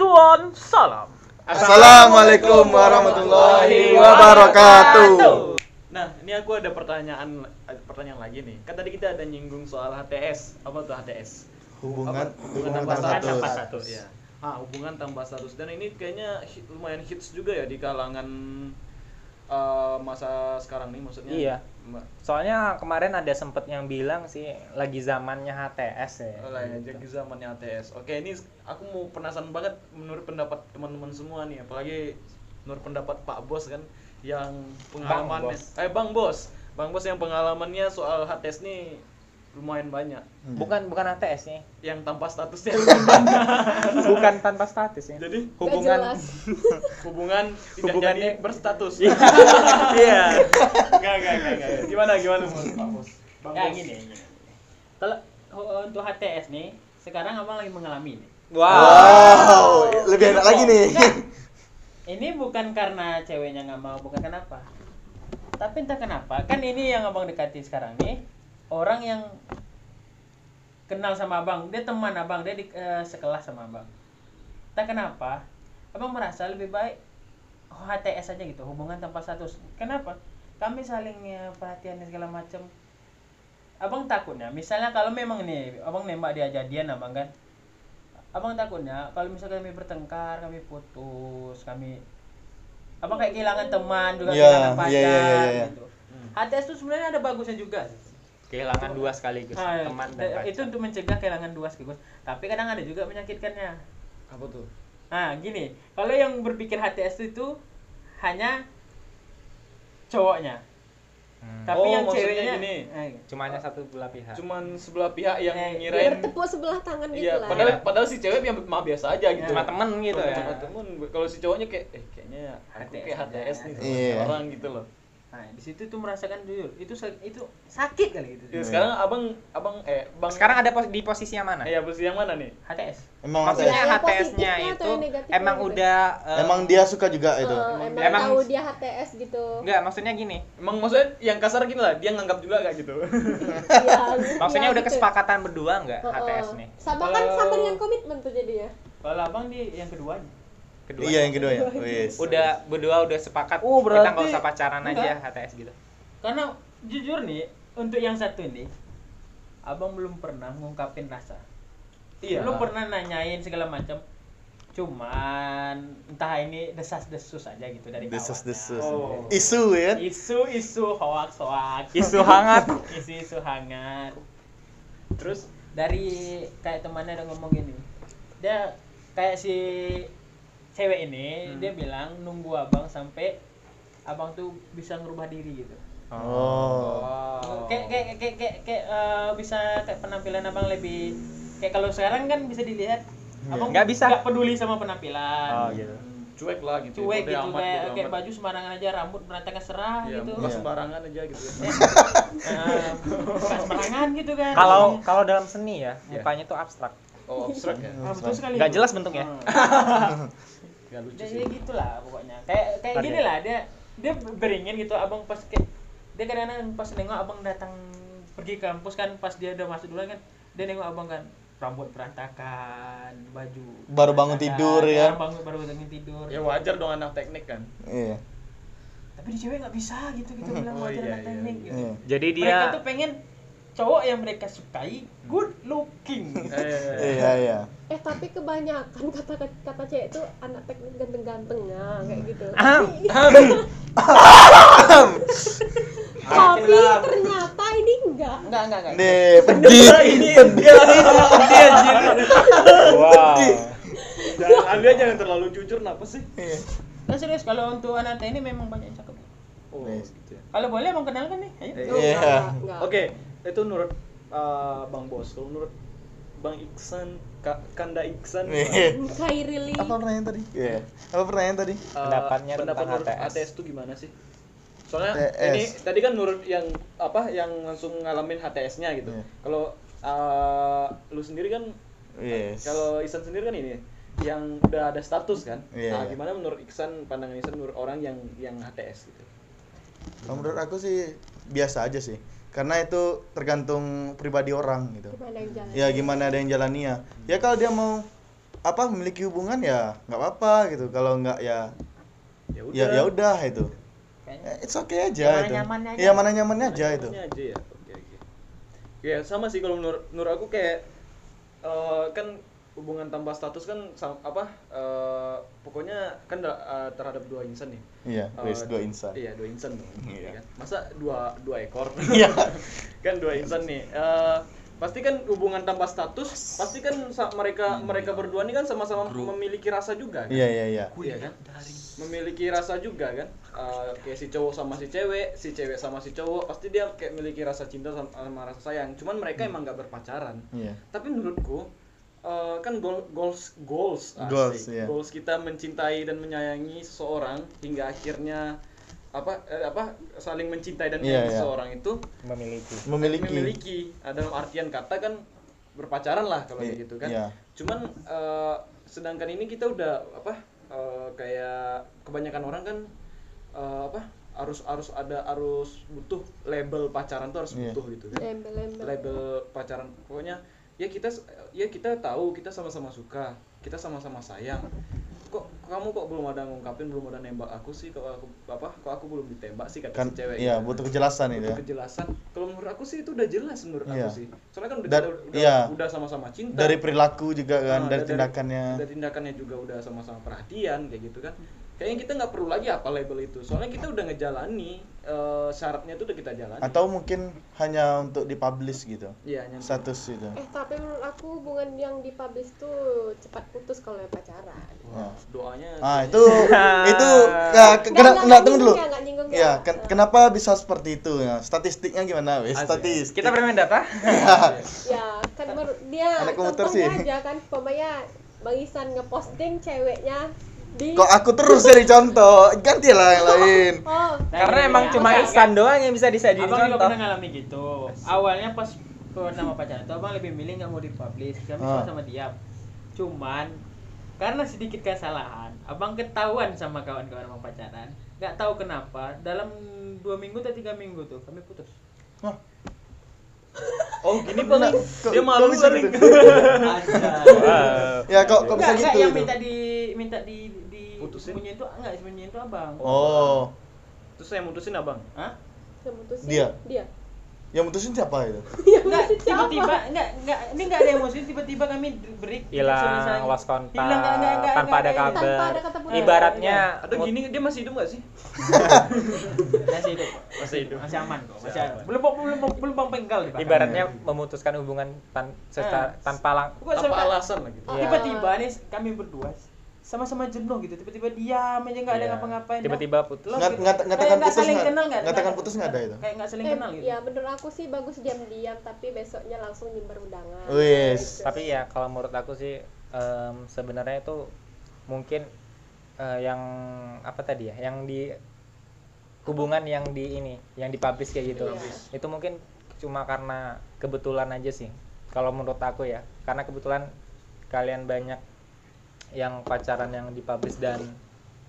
Tuan, salam. Assalamualaikum warahmatullahi wabarakatuh. Nah, ini aku ada pertanyaan ada pertanyaan lagi nih. Kan tadi kita ada nyinggung soal HTS. Apa tuh HTS? Hubungan Apa? hubungan tanpa tanpa status. status. Ya. Ah, hubungan tanpa status. Dan ini kayaknya hit- lumayan hits juga ya di kalangan eh, masa sekarang nih maksudnya. Iya. Soalnya kemarin ada sempet yang bilang sih lagi zamannya HTS ya. Oh lah ya, jadi zamannya ATS. Oke, ini aku mau penasaran banget menurut pendapat teman-teman semua nih, apalagi menurut pendapat Pak Bos kan yang pengalamannya. Bos. Eh Bang Bos, Bang Bos yang pengalamannya soal HTS nih lumayan banyak. Bukan bukan HTS nih. Yang tanpa statusnya. Bukan tanpa status ya. Jadi hubungan jelas. hubungan tidak Hubungannya- jadi berstatus. Iya. Enggak, enggak, enggak, enggak. Gimana gimana Pak Bos? Bang ya gini, gini. Kalau untuk HTS nih, sekarang abang lagi mengalami nih. Wow, lebih enak lagi nih. Enggak. Ini bukan karena ceweknya nggak mau, bukan kenapa. Tapi entah kenapa, kan ini yang abang dekati sekarang nih, orang yang kenal sama abang, dia teman abang, dia di eh, sekelas sama abang. Entah kenapa, abang merasa lebih baik oh, HTS aja gitu, hubungan tanpa status. Kenapa? Kami saling ya, perhatian dan segala macam. Abang takutnya, misalnya kalau memang nih, abang nembak dia jadian abang kan, abang takutnya kalau misalnya kami bertengkar kami putus kami abang kayak kehilangan teman juga Iya, kehilangan pacar iya, iya, iya, iya. gitu HTS itu sebenarnya ada bagusnya juga Kehilangan dua sekaligus, Ah, teman dan eh, pacar. itu untuk mencegah kehilangan dua sekaligus tapi kadang ada juga menyakitkannya Apa tuh? nah gini kalau yang berpikir HTS itu hanya cowoknya Hmm. tapi Oh, yang maksudnya ceweknya gini. eh, Cuma hanya satu belah pihak. Cuman sebelah pihak yang Eh, ngirain Bertepuk sebelah tangan gitu Iya, lah. padahal padahal si cewek yang mah biasa aja gitu. Cuma temen gitu ya. Cuma temen. Kalau si cowoknya kayak eh kayaknya aku HTS kayak HTS aja. nih sama Iya. orang gitu loh. Nah di situ tuh merasakan jujur itu itu sakit kali gitu Ya, sekarang abang abang eh bang Sekarang ada pos- di posisi yang mana? eh, ya posisi yang mana nih? HTS Emang Maksudnya HTS. HTS-nya itu emang gitu? udah eh, Emang dia suka juga itu. Eh, emang, Emang- tahu dia HTS gitu. enggak maksudnya gini. Emang maksudnya yang kasar gini lah, dia nganggap juga kayak gitu. Iya, Maksudnya iya udah gitu. kesepakatan berdua enggak Heeh. HTS nih? Sama kan sama dengan komitmen tuh jadinya. kalau abang di yang keduanya Kedua. Iya yang kedua ya. Wis. Udah berdua udah sepakat Oh, kita berarti- nggak usah pacaran aja Enggak. HTS gitu. karena jujur nih untuk yang satu ini abang belum pernah ngungkapin rasa Iya. belum pernah nanyain segala macam cuman entah ini desas-desus aja gitu dari Desus-desus. Oh. Isu ya. isu-isu hoax hoax Isu hangat. isu-isu hangat Terus dari kayak temannya ada ngomong gini dia kayak si cewek ini Hmm. dia bilang nunggu abang sampai abang tuh bisa ngerubah diri gitu Oh. wow. kayak kayak kayak kayak, kayak, eh, bisa kayak penampilan abang lebih kayak kalau sekarang kan bisa dilihat abang Nggak bisa. nggak peduli sama penampilan Oh gitu. cuek lah gitu. cuek bodo gitu amat, kayak bodo kayak amat. baju sembarangan aja rambut berantakan serah Iya, gitu muka Iya. sembarangan aja gitu ya. Bukan sembarangan gitu kan Kalau kalau dalam seni ya, mukanya tuh abstrak. Oh, abstrak ya. Betul sekali Nggak jelas bentuknya. Gak lucu Jadi sih. gitulah pokoknya. Kayak kayak Oke. gini lah dia dia beringin gitu abang pas kayak dia kadang-kadang pas nengok abang datang pergi kampus kan pas dia udah masuk duluan kan dia nengok abang kan rambut berantakan baju Baru bangun tidur, ya. bangun baru bangun tidur Ya wajar dong anak teknik kan. Iya. tapi di cewek nggak bisa gitu gitu bilang Oh, wajar iya, anak iya, teknik iya. gitu Iya. Jadi mereka dia tuh pengen cowok yang mereka sukai good looking Eh, Iya iya. Eh tapi kebanyakan kata kata cewek itu anak teknik ganteng-ganteng nah, kayak gitu. Ahem. Tapi ternyata ini enggak. enggak enggak enggak Nih, pedih. ini dia dia anjir. wow. Jangan Anda jangan terlalu jujur kenapa sih? nah serius kalau untuk anak ini memang banyak yang cakep Oh, gitu ya. kalau boleh abang kenalkan nih ayo Iya. Oke, itu menurut uh, Bang Bos. Kalau menurut Bang Iksan, Ka- Kanda Iksan, Nih. Kairili. Apa pertanyaan tadi? Iya. Apa pertanyaan tadi? uh, Pendapatnya pendapat tentang HTS. HTS itu gimana sih? Soalnya HTS. ini tadi kan menurut yang apa yang langsung ngalamin HTS-nya gitu. Iya. Kalau uh, lu sendiri kan Yes. kalau Iksan sendiri kan ini yang udah ada status kan. Iya, nah, iya. gimana menurut Iksan pandangan Iksan menurut orang yang yang HTS gitu? Kalau menurut aku sih biasa aja sih. Karena itu tergantung pribadi orang gitu. Gimana yang? Ya gimana ada yang jalaninya. Ya kalau dia mau apa memiliki hubungan ya nggak apa-apa gitu kalau nggak ya ya ya ya udah itu Kayaknya Eh, it's okay aja Yang mana itu nyamannya aja. iya mana nyamannya aja itu Nyamannya aja ya oke oke ya sama sih kalau menurut menurut aku kayak eh, kan hubungan tanpa status kan sam- apa eh, pokoknya kan eh, terhadap dua insan nih iya Eh, wes dua insan iya dua insan dong Iya. ya kan? masa dua dua ekor Iya. kan dua insan nih Eh, pasti kan hubungan tanpa status pasti kan mereka mereka berdua ini kan sama-sama memiliki rasa juga kan iya iya iya Iya kan? Memiliki rasa juga kan? Eh, kayak si cowok sama si cewek, si cewek sama si cowok, pasti dia kayak memiliki rasa cinta sama, sama rasa sayang. Cuman mereka emang nggak berpacaran. iya Tapi menurutku eh, kan goal, goals goals asik. Goals, iya. goals kita mencintai dan menyayangi seseorang hingga akhirnya apa eh, apa saling mencintai dan Iya, menyayangi iya. seseorang itu memiliki memiliki memiliki dalam artian kata kan berpacaran lah kalau kayak gitu kan iya. cuman eh, sedangkan ini kita udah apa eh, kayak kebanyakan orang kan eh, apa harus harus ada harus butuh label pacaran tuh harus Iya. butuh gitu kan lembel-lembel label pacaran pokoknya ya kita ya kita tahu kita sama-sama suka kita sama-sama sayang. Kok kamu kok belum ada ngungkapin belum ada nembak aku sih? Kok aku apa kok aku belum ditembak sih? Kata kan si cewek iya butuh kejelasan itu Butuh ya kejelasan. Kalau menurut aku sih itu udah jelas menurut Iya. aku sih. Soalnya kan udah Dan- kita udah, iya. udah sama-sama cinta. Dari perilaku juga kan Nah, dari tindakannya. dari tindakannya juga udah sama-sama perhatian kayak gitu kan kayaknya kita nggak perlu lagi apa label itu. Soalnya kita udah ngejalani eh, syaratnya itu udah kita jalani. Atau mungkin hanya untuk dipublish gitu? Iya hanya status itu eh tapi menurut aku hubungan yang dipublish tuh cepat putus kalau yang pacaran. Wah, doanya ah itu itu ya, ke- kena Nggak, nggak tunggu dulu. ya, nggak nyinggung ya. ya ken- kenapa bisa seperti itu? Ya statistiknya gimana wes statistik kita bermain data? Ya kan dia Anak contohnya sih. aja kan pokoknya Bang Isan ngeposting ceweknya di kok aku terus jadi contoh gantilah yang lain oh karena Nah, emang iya. cuma Ihsan doang yang bisa disadiin Abang juga contoh pernah ngalami gitu. Awalnya pas pertama pacaran tuh abang lebih milih nggak mau dipublish, kami Ah. sama-sama diam. Cuman karena sedikit kesalahan, abang ketahuan sama kawan-kawan abang pacaran. Nggak tahu kenapa dalam dua minggu atau tiga minggu tuh kami putus. oh gini paling Kok- dia malu bisa paling gitu? Wow. ya kok kok bisa gitu yang minta di minta di di Putusin? sembunyiin itu enggak sembunyiin itu abang. oh terus saya mutusin abang Hah? yang mutusin Dia? dia yang mutusin siapa itu yang Enggak, tiba-tiba enggak enggak ini enggak ada emosi tiba-tiba kami break hilang selesai. lost kontak Hilang, enggak, enggak, enggak, tanpa enggak, ada enggak, kabar tanpa ada kata putus. ibaratnya ada gini dia masih hidup nggak sih masih hidup masih hidup masih aman kok masih Masih aman. belum belum belum belum bang penggal di ibaratnya memutuskan hubungan tan secara, Eh. tanpa lang tanpa alasan lah gitu Iya. tiba-tiba nih kami berdua sama-sama jenuh gitu tiba-tiba diam aja nggak ada Iya. ngapa-ngapain tiba-tiba putus Loh, Ngat- gitu. ngat- Kayak nggak putus saling nggak- kenal nggak ngatakan Nggak- putus nggak ada itu? kayak nggak saling Eh, kenal gitu ya menurut aku sih bagus diam-diam tapi besoknya langsung nyimbar undangan Wis. Gitu. tapi ya kalau menurut aku sih em, sebenarnya itu mungkin eh, yang apa tadi ya yang di hubungan yang di ini yang dipublish kayak gitu Iya. itu mungkin cuma karena kebetulan aja sih kalau menurut aku ya karena kebetulan kalian banyak yang pacaran yang dipublish dan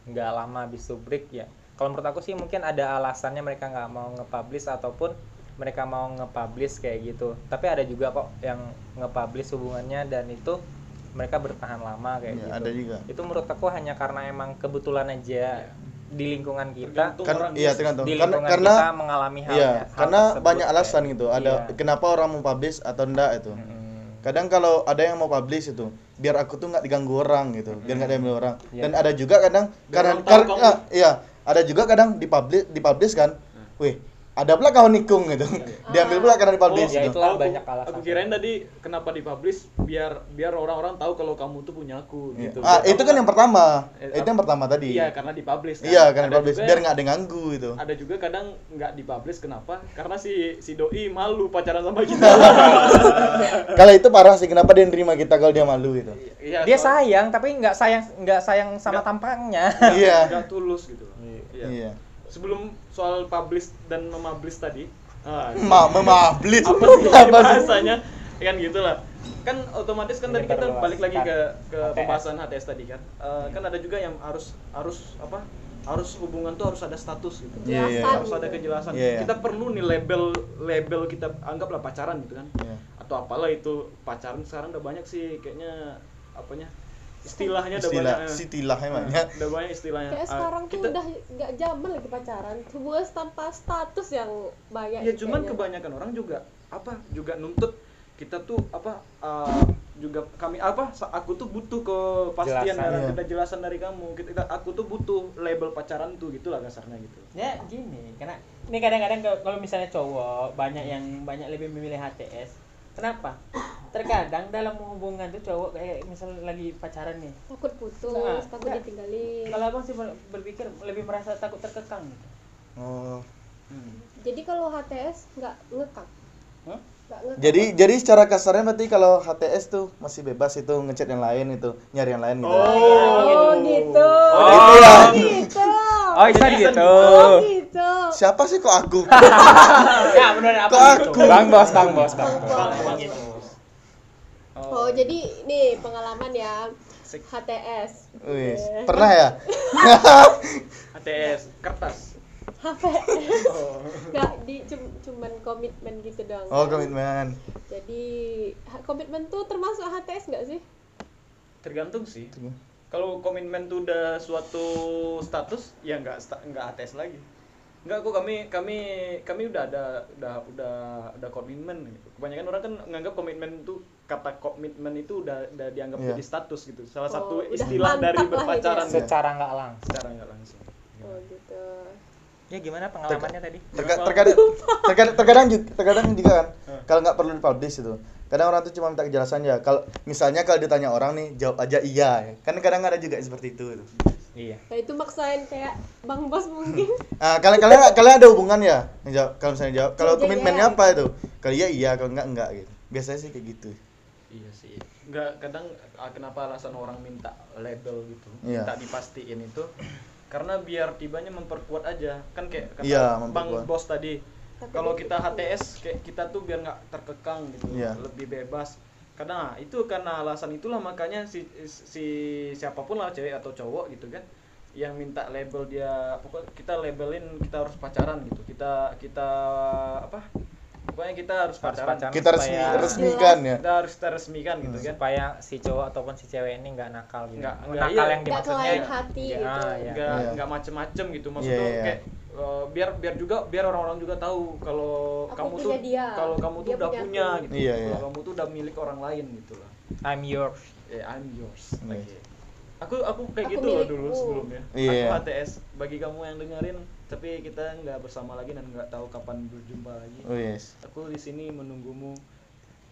nggak lama habis itu break ya. Kalau menurut aku sih mungkin ada alasannya mereka nggak mau nge-publish ataupun mereka mau nge-publish kayak gitu. Tapi ada juga kok yang nge-publish hubungannya dan itu mereka bertahan lama kayak Iya, gitu. ada juga. itu menurut aku hanya karena emang kebetulan aja di lingkungan kita kan orang iya tergantung. Di karena lingkungan karena kita mengalami hal iya hal karena tersebut banyak kayak- alasan gitu. Ada Iya. kenapa orang mau publish atau enggak itu. Mm-mm. kadang kalau ada yang mau publish itu biar aku tuh nggak diganggu orang gitu biar nggak diambil orang. Iya. dan ada juga kadang Biar karena orang tahu kar- kamu- ah, iya ada juga kadang dipublish dipublish kan wih ada pula kawan nikung gitu. Diambil pula karena dipublish ya gitu. aku, banyak alasan. Aku kirain tadi kenapa dipublish biar biar orang-orang tahu kalau kamu tuh punya aku Iya. gitu. Ah Biar itu kan yang pertama. Eh, itu yang pertama tadi. Iya karena dipublish kan. iya karena Ada dipublish. juga biar nggak ada yang ganggu gitu. Ada juga kadang nggak dipublish kenapa? Karena si si doi malu pacaran sama kita. Kalau itu parah sih kenapa dia nerima kita kalau dia malu gitu? Iya dia soal- sayang tapi nggak sayang nggak sayang sama tampangnya. Iya. Nggak tulus gitu. Iya. iya sebelum soal publish dan mempublish tadi ah, ma memablis. Apa sih? Apa sih? bahasanya? Kan gitulah kan otomatis kan tadi kita balik lagi ke ke HTS. pembahasan HTS tadi kan. Eh, kan ada juga yang harus harus apa harus hubungan tuh harus ada status gitu. Iya, iya, Kejelasan harus ada kejelasan. Iya, iya. kita perlu nih label label kita anggaplah pacaran gitu kan. Iya. atau apalah itu pacaran sekarang udah banyak sih kayaknya apanya istilahnya udah istilah banyak. istilah emangnya udah banyak istilahnya. Kayak Ah, sekarang tuh kita- udah nggak zaman lagi pacaran. Hubungan tanpa status yang banyak ya nih cuman kayaknya. kebanyakan orang juga apa juga nuntut kita tuh apa uh, juga kami apa aku tuh butuh kepastian dari Iya. kita jelasan dari kamu. Kita aku tuh butuh label pacaran tuh gitulah kasarnya gitu. Ya gini karena ini kadang-kadang kalau- kalau misalnya cowok banyak yang banyak lebih memilih HTS kenapa terkadang dalam hubungan tuh cowok kayak misal lagi pacaran nih takut putus Nah, takut enggak. ditinggalin kalau abang sih ber- berpikir lebih merasa takut terkekang gitu oh jadi kalau HTS nggak ngekang Hah? nggak ngekang jadi jadi secara kasarnya berarti kalau HTS tuh masih bebas itu ngechat yang lain itu nyari yang lain gitu oh, gitu Oh, gitu ya. gitu Oh, bisa gitu. oh gitu siapa sih kok aku ya benar Kok aku? Bang bos, bang bos, bang bos. Bang. Abang gitu oh. Jadi nih pengalaman ya. HTS Wih, pernah ya? HTS kertas. HTS oh. nggak di cum- cuman komitmen gitu doang. Oh kan? komitmen. Jadi komitmen tuh termasuk HTS nggak sih? Tergantung sih. Kalau komitmen tuh udah suatu status ya nggak nggak ATS lagi. Nggak kok kami kami kami udah ada udah udah udah komitmen gitu. kebanyakan orang kan menganggap komitmen tuh kata komitmen itu udah udah dianggap Iya. jadi status gitu salah Oh, satu istilah dari gitu berpacaran ya. gitu. Secara nggak langsung. secara nggak langsung oh gitu Ya gimana pengalamannya tadi? Terka- terkadang terkadang terkadang juga, terkadang juga kan kalau nggak perlu dipublish itu kadang orang tuh cuma minta kejelasan ya kalau misalnya kalau ditanya orang nih jawab aja iya kan kadang ada juga seperti itu gitu. Iya. nah itu maksain kayak bang bos mungkin ah kalian kalian kalian ada hubungan ya jawab kalau misalnya jawab kalau Iya, komitmennya iya, apa itu kalau iya iya kalau enggak enggak gitu biasanya sih kayak gitu iya sih nggak kadang ah, kenapa alasan orang minta label gitu Iya. minta dipastiin itu karena biar tibanya memperkuat aja kan kayak kata Iya, bang memperkuat. bos tadi kalau kita HTS kayak kita tuh biar nggak terkekang gitu Iya. lebih bebas karena itu karena alasan itulah makanya si si siapa pun lah cewek atau cowok gitu kan yang minta label dia pokoknya kita labelin kita harus pacaran gitu kita kita apa pokoknya kita harus Harus pacaran, pacaran. kita resmi supaya- resmikan ya kita harus kita resmikan gitu kan Supaya si cowok ataupun si cewek ini nggak nakal gitu. Nggak- nggak, nakal iya. yang nggak dimaksudnya. kelain hati Iya, gitu ah, iya. nggak Iya. nggak macem-macem gitu maksudnya Iya, iya. kayak uh, biar biar juga biar orang-orang juga tahu kalau kamu tuh kalau kamu tuh dia udah punya punya aku. gitu Iya, kalau iya. kamu tuh udah milik orang lain gitu lah I'm yours. eh I'm yours Iya. Oke. aku aku kayak Aku gitu loh dulu sebelumnya Iya. aku HTS bagi kamu yang dengerin tapi kita nggak bersama lagi dan nggak tahu kapan berjumpa lagi oh yes aku di sini menunggumu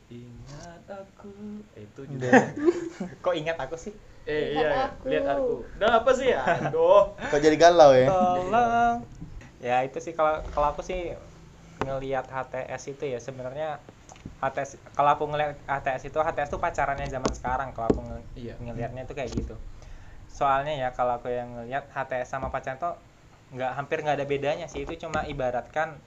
ingat aku Eh, itu juga Udah. Kok ingat aku sih? eh Lihat iya iya. aku. lihat aku udah apa sih ya aduh kok jadi galau ya Tolong. Ya itu sih kalau kalau aku sih ngelihat HTS itu ya sebenarnya HTS kalau aku ngelihat HTS itu HTS itu pacarannya zaman sekarang kalau aku Iya. ngelihatnya itu kayak gitu. Soalnya ya kalau aku yang ngelihat HTS sama pacaran tuh nggak hampir nggak ada bedanya sih. Itu cuma ibaratkan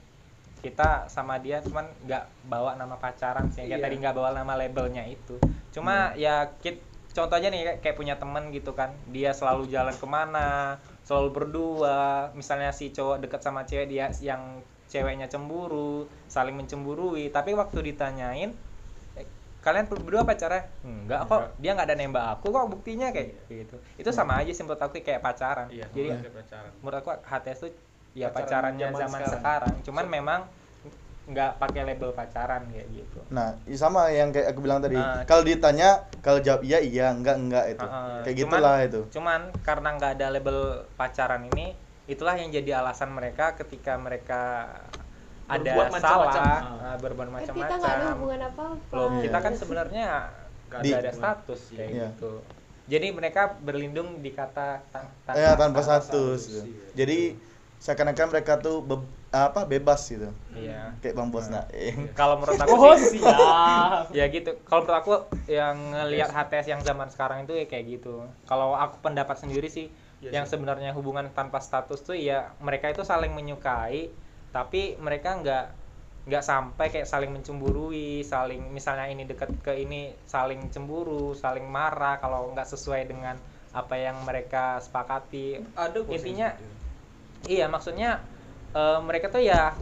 kita sama dia cuman nggak bawa nama pacaran sih. Kayak Iya. tadi nggak bawa nama labelnya itu. Cuma ya kit contoh aja nih kayak, punya temen gitu kan. Dia selalu jalan ke mana selalu berdua. Misalnya si cowok deket sama cewek dia yang ceweknya cemburu saling mencemburui. Tapi waktu ditanyain "Eh, kalian berdua pacaran enggak kok Enggak. dia nggak ada nembak aku kok buktinya kayak gitu itu sama aja sih menurut aku kayak pacaran iya jadi kayak pacaran menurut aku HTS tuh ya Pacaran pacarannya zaman zaman, sekarang. sekarang. cuman memang nggak pakai label pacaran kayak gitu nah sama yang kayak aku bilang tadi Ah. kalau ditanya kalau jawab iya iya enggak enggak itu Heeh. kayak Cuman- gitulah itu cuman karena nggak ada label pacaran ini itulah yang jadi alasan mereka ketika mereka ada Berbuat macam-macam. salah Ah. uh, berbuat kan kita nggak ada macam-macam hubungan apa apa Loh, kita Iya. kan sebenarnya Nggak ada status kayak Iya. gitu jadi mereka berlindung di kata tan- ya tanpa tanpa status status, gitu. iya. jadi seakan-akan mereka tuh be- apa bebas gitu iya kayak bang bos nah eh. kalau menurut aku oh sih siap ya gitu kalau menurut aku yang ngelihat HTS yang zaman sekarang itu ya kayak gitu kalau aku pendapat sendiri sih Iya yang sebenarnya hubungan tanpa status tuh ya mereka itu saling menyukai tapi mereka nggak nggak sampai kayak saling mencemburui saling misalnya ini dekat ke ini saling cemburu saling marah kalau nggak sesuai dengan apa yang mereka sepakati sih Intinya, seperti itu. iya maksudnya eh, mereka tuh ya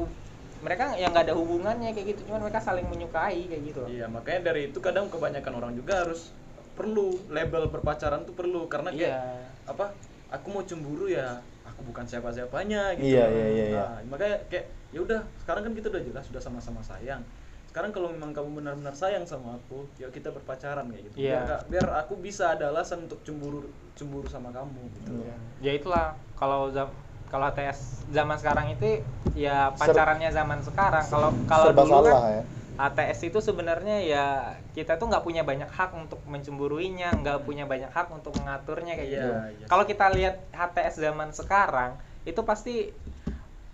mereka yang nggak ada hubungannya kayak gitu cuman mereka saling menyukai kayak gitu Iya, makanya dari itu kadang kebanyakan orang juga harus perlu label berpacaran tuh perlu karena kayak Iya. apa aku mau cemburu ya aku bukan siapa siapanya gitu Iya, iya, iya, iya. Nah, makanya kayak ya udah sekarang kan kita udah jelas sudah sama-sama sayang sekarang kalau memang kamu benar-benar sayang sama aku yuk kita berpacaran kayak gitu biar, Iya. nggak- biar aku bisa ada alasan untuk cemburu cemburu sama kamu gitu Iya. ya itulah kalau kalau ATS zaman sekarang itu ya pacarannya zaman sekarang kalau kalau dulu kan ya. ATS itu sebenarnya ya kita tuh nggak punya banyak hak untuk mencemburuinya nggak punya banyak hak untuk mengaturnya kayak Iya, gitu iya. kalau kita lihat HTS zaman sekarang itu pasti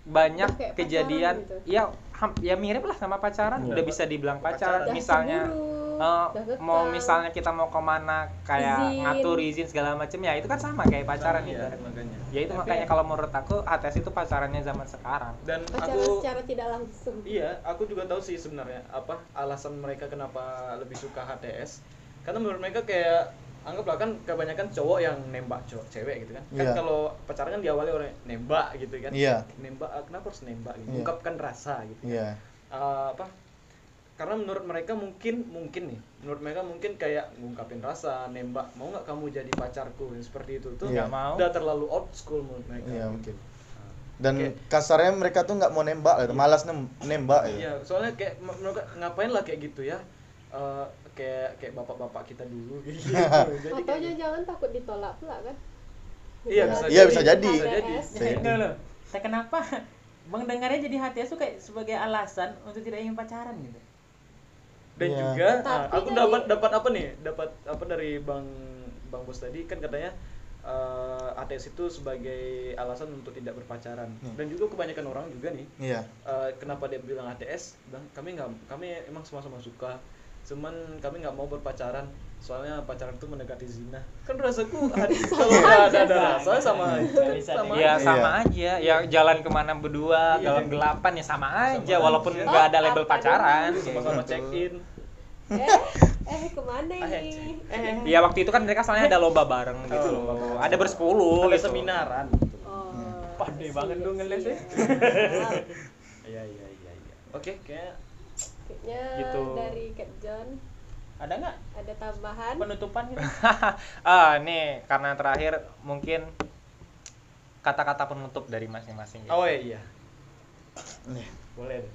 banyak kayak kejadian gitu. ya ya mirip lah sama pacaran Iya. udah bisa dibilang pacaran Pacaran. Misalnya cemburu, eh, kekang. mau misalnya kita mau ke mana kayak Izin. ngatur izin segala macam ya itu kan sama kayak pacaran Iya, ibaratnya. makanya ya itu Tapi- makanya kalau menurut aku HTS itu pacarannya zaman sekarang dan pacaran aku secara tidak langsung Iya, aku juga tahu sih sebenarnya apa alasan mereka kenapa lebih suka HTS. Karena menurut mereka kayak anggaplah kan kebanyakan cowok yang nembak cowok cewek gitu kan. Kan Iya. kalau pacaran kan diawali oleh nembak gitu kan. Iya. Nembak ah, kenapa harus nembak gitu? Iya. Mengungkapkan rasa gitu. Iya. Eh, apa? Karena menurut mereka mungkin mungkin nih, menurut mereka mungkin kayak ngungkapin rasa, nembak, mau nggak kamu jadi pacarku yang seperti itu tuh Iya. Nggak mau. udah terlalu old school menurut mereka. Iya mungkin. Nah, Dan Oke. kasarnya mereka tuh nggak mau nembak, gitu. malas nem- nembak. gitu. Iya, soalnya kayak ngapain lah kayak gitu ya? Eh, kayak kayak bapak-bapak kita dulu gitu. Jadi atau kayak- jangan takut ditolak pula kan Iya, Misalnya bisa Iya, bisa jadi. Bisa jadi. HTS. Bisa jadi. Saya kenapa Bang dengarnya jadi HTS tuh kayak sebagai alasan untuk tidak ingin pacaran gitu. Dan Iya. juga Tapi ah, aku kan dapat ini- dapat apa nih? Dapat apa dari Bang Bang Bos tadi kan katanya eh, ATS itu sebagai alasan untuk tidak berpacaran. Hmm. Dan juga kebanyakan orang juga nih Iya. eh, kenapa dia bilang ATS? Bang, kami nggak kami emang sama-sama suka. Cuman kami nggak mau berpacaran soalnya pacaran itu mendekati zina. Kan rasaku hati kalau nggak ada, ada rasa sama aja. Bisa sama ya aja. sama aja. Ya jalan ke mana berdua Iya. dalam gelapan ya sama aja Sama walaupun aja. nggak ada Oh, label apa pacaran. Sama-sama Gitu. check in eh eh ke mana Ah, ini? eh, ya waktu itu kan mereka soalnya ada lomba bareng gitu Oh, lomba loh. Ada bersepuluh ada gitu. seminaran oh Pandai banget dong ngeles ya. iya iya iya iya. Oke kayak kayaknya Gitu. dari Cat John Ada nggak ada tambahan penutupan gitu? ah nih karena terakhir mungkin kata-kata penutup dari masing-masing gitu. oh iya Nih, boleh deh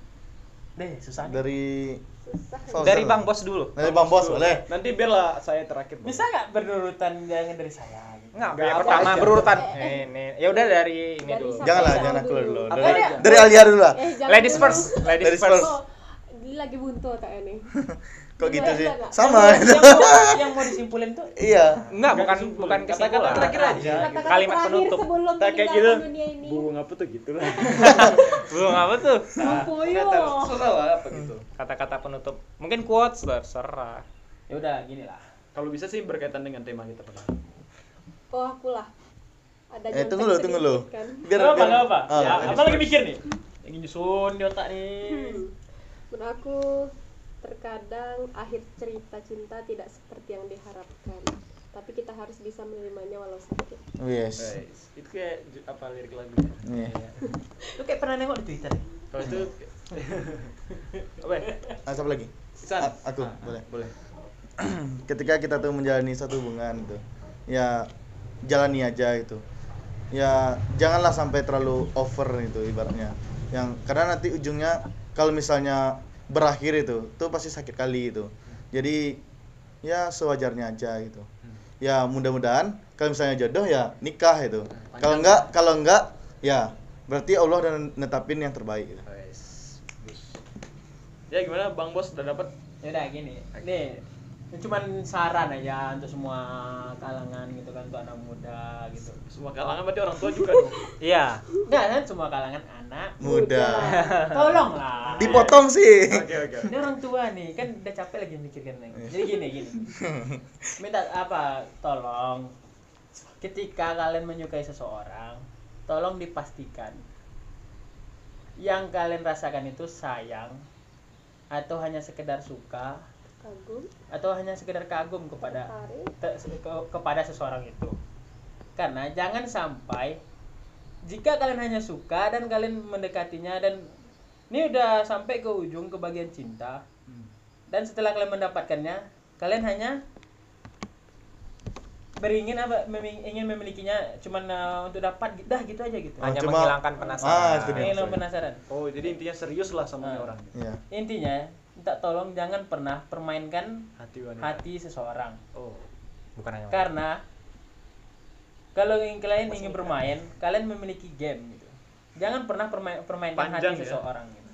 Deh, susah. dari susah dari bang bos dulu Dari Bang Bos boleh. nanti biarlah saya terakhir Bang. Bisa nggak berurutan jangan dari saya gitu? Enggak, Nggak, yang apa pertama aja. berurutan. Eh, eh. Ini, ya udah dari ini Dari dulu. Janganlah, jangan aku dulu? dulu. Dari, dari Alia dulu lah. eh Ladies dulu. first, ladies Ladies first. first. Dia lagi buntu tak ini Kok gitu sih? enggak. Sama. Yang mau, yang mau, yang mau disimpulin tuh Iya. Enggak, bukan bukan Kata-kata kesimpulan. terakhir aja. Kalimat penutup. sebelum kayak gitu ini burung apa tuh gitu lah Belum apa tuh? Lah apa gitu Kata-kata penutup. Mungkin quotes terserah. ya udah gini lah. kalau bisa sih berkaitan dengan tema kita pada oh aku lah ada Eh tunggu lo, tunggu lo. kan. Biar apa, biar- gak apa. Ah, ya, apa lagi mikir nih? Lagi nyusun di otak nih. Hmm. Menurut aku terkadang akhir cerita cinta tidak seperti yang diharapkan tapi kita harus bisa menerimanya walau sakit Yes. Guys, itu kayak apa lirik lagunya Iya. Lu kayak pernah nengok di Twitter? kalau itu apa ya? Ah, siapa lagi? A- aku, Ah, boleh. boleh Ketika kita tuh menjalani satu hubungan gitu. Ya jalani aja gitu. Ya janganlah sampai terlalu over itu ibaratnya. Yang karena nanti ujungnya kalau misalnya berakhir itu tuh pasti sakit kali itu. Jadi ya sewajarnya aja gitu. Ya mudah-mudahan kalau misalnya jodoh ya nikah itu. Kalau enggak kalau enggak ya berarti Allah udah netapin yang terbaik gitu. Ya gimana bang bos udah dapat Ya udah gini. Nih, cuman saran aja untuk semua kalangan gitu kan untuk anak muda gitu. semua kalangan berarti orang tua juga dong Iya. Enggak kan semua kalangan anak. Muda. Tolonglah. Dipotong sih. oke oke Ini orang tua nih, kan udah capek lagi mikirkan Neng. Jadi gini gini. Minta apa? Tolong ketika kalian menyukai seseorang, tolong dipastikan yang kalian rasakan itu sayang atau hanya sekedar suka kagum atau hanya sekedar kagum kepada te- ke- kepada seseorang itu. Karena jangan sampai jika kalian hanya suka dan kalian mendekatinya dan ini udah sampai ke ujung ke bagian cinta dan setelah kalian mendapatkannya kalian hanya beringin apa meming- ingin memilikinya cuman eh, untuk dapat dah gitu aja gitu hanya cuma- menghilangkan Ah, penasaran itu dia. ingin lo penasaran oh jadi intinya serius lah sama Ah. orang Iya. intinya minta tolong jangan pernah permainkan hati wanita hati seseorang oh bukan hanya karena kalau ingin kalian ingin bermain kalian memiliki game gitu jangan pernah permain, permainkan Panjang hati ya? seseorang gitu.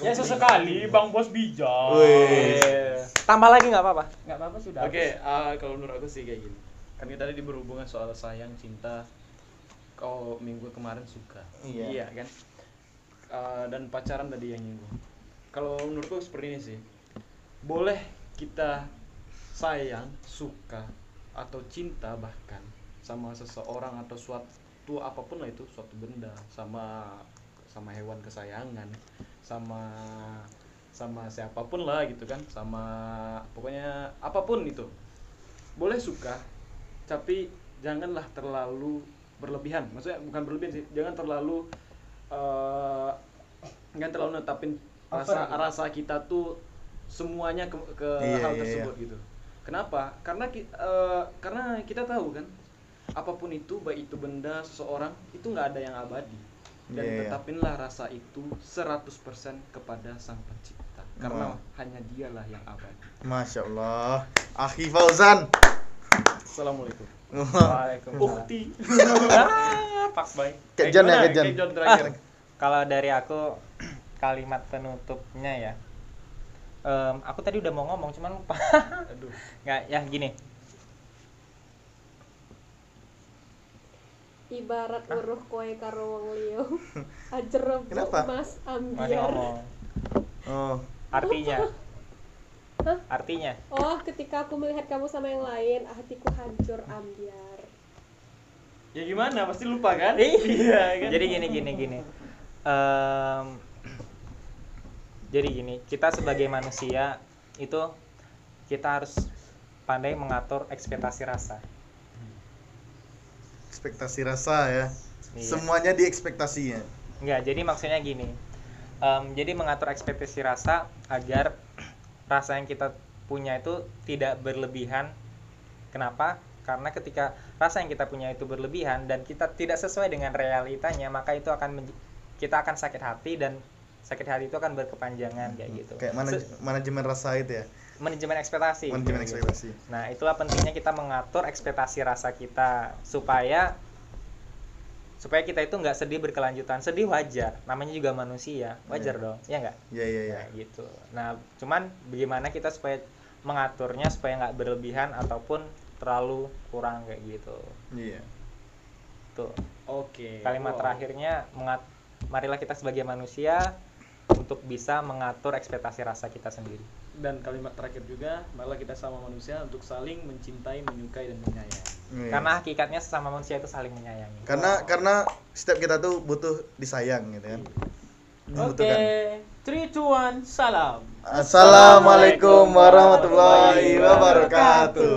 Ya sesekali bang bos bijak Wih. tambah lagi nggak apa-apa nggak apa-apa sudah Oke, ah, kalau menurut aku sih kayak gini. Kan kita tadi berhubungan soal sayang, cinta. Kau minggu kemarin suka. Iya. kan? Ah, dan pacaran tadi yang nyinggung. Kalau menurutku seperti ini sih. Boleh kita sayang, suka atau cinta bahkan sama seseorang atau suatu apa pun lah itu, suatu benda, sama sama hewan kesayangan, sama sama siapa pun lah gitu kan, sama pokoknya apa pun itu. Boleh suka, tapi janganlah terlalu berlebihan. Maksudnya bukan berlebihan sih, jangan terlalu eh jangan terlalu netapin rasa gitu. rasa kita tuh semuanya ke, ke Iya, hal iya, tersebut gitu. Kenapa? Karena ki- eh, karena kita tahu kan, apa pun itu baik itu benda seseorang itu nggak ada yang abadi. Dan Iya, iya. tetapinlah rasa itu 100% kepada Sang Pencipta. Karena Wah. hanya dialah yang abadi. Masya Allah. Akhi Fauzan. Assalamualaikum. Waalaikumsalam Ukti. ah, Pak Boy Kejan ya, kejan. Kejon terakhir. kalau dari aku kalimat penutupnya ya. Em, aku tadi udah mau ngomong cuman lupa. Aduh. nggak ya gini. Ibarat weruh koe karo wong liya. Ajerep Kenapa? mas masih ambiar ngomong. Oh. artinya. Hah? artinya. Oh ketika aku melihat kamu sama yang lain hatiku hancur ambiar. Ya gimana? Pasti lupa kan? iya. Jadi gini gini gini. Em, jadi gini kita sebagai manusia itu kita harus pandai mengatur ekspektasi rasa Ekspektasi rasa ya. Iya. Semuanya di ekspektasinya. Enggak, jadi maksudnya gini. Em, jadi mengatur ekspektasi rasa agar rasa yang kita punya itu tidak berlebihan. Kenapa? Karena ketika rasa yang kita punya itu berlebihan dan kita tidak sesuai dengan realitanya, maka itu akan kita akan sakit hati dan sakit hati itu akan berkepanjangan kayak gitu. Kayak manaj Se- manajemen rasa itu ya. manajemen ekspektasi. Manajemen gitu. ekspektasi. Nah, itulah pentingnya kita mengatur ekspektasi rasa kita supaya supaya kita itu nggak sedih berkelanjutan. Sedih wajar, namanya juga manusia, wajar Iya. dong, ya nggak? Iya iya iya. Nah, gitu. Nah, cuman bagaimana kita supaya mengaturnya supaya nggak berlebihan ataupun terlalu kurang kayak gitu. Iya. Tuh. Oke. Kalimat Wow. terakhirnya mengat marilah kita sebagai manusia untuk bisa mengatur ekspektasi rasa kita sendiri. Dan kalimat terakhir juga, malah kita sama manusia untuk saling mencintai, menyukai dan menyayangi. Iya. Karena hakikatnya sesama manusia itu saling menyayangi. karena karena setiap kita tuh butuh disayang gitu kan. oke Membutuhkan. three two one salam Assalamualaikum warahmatullahi wabarakatuh.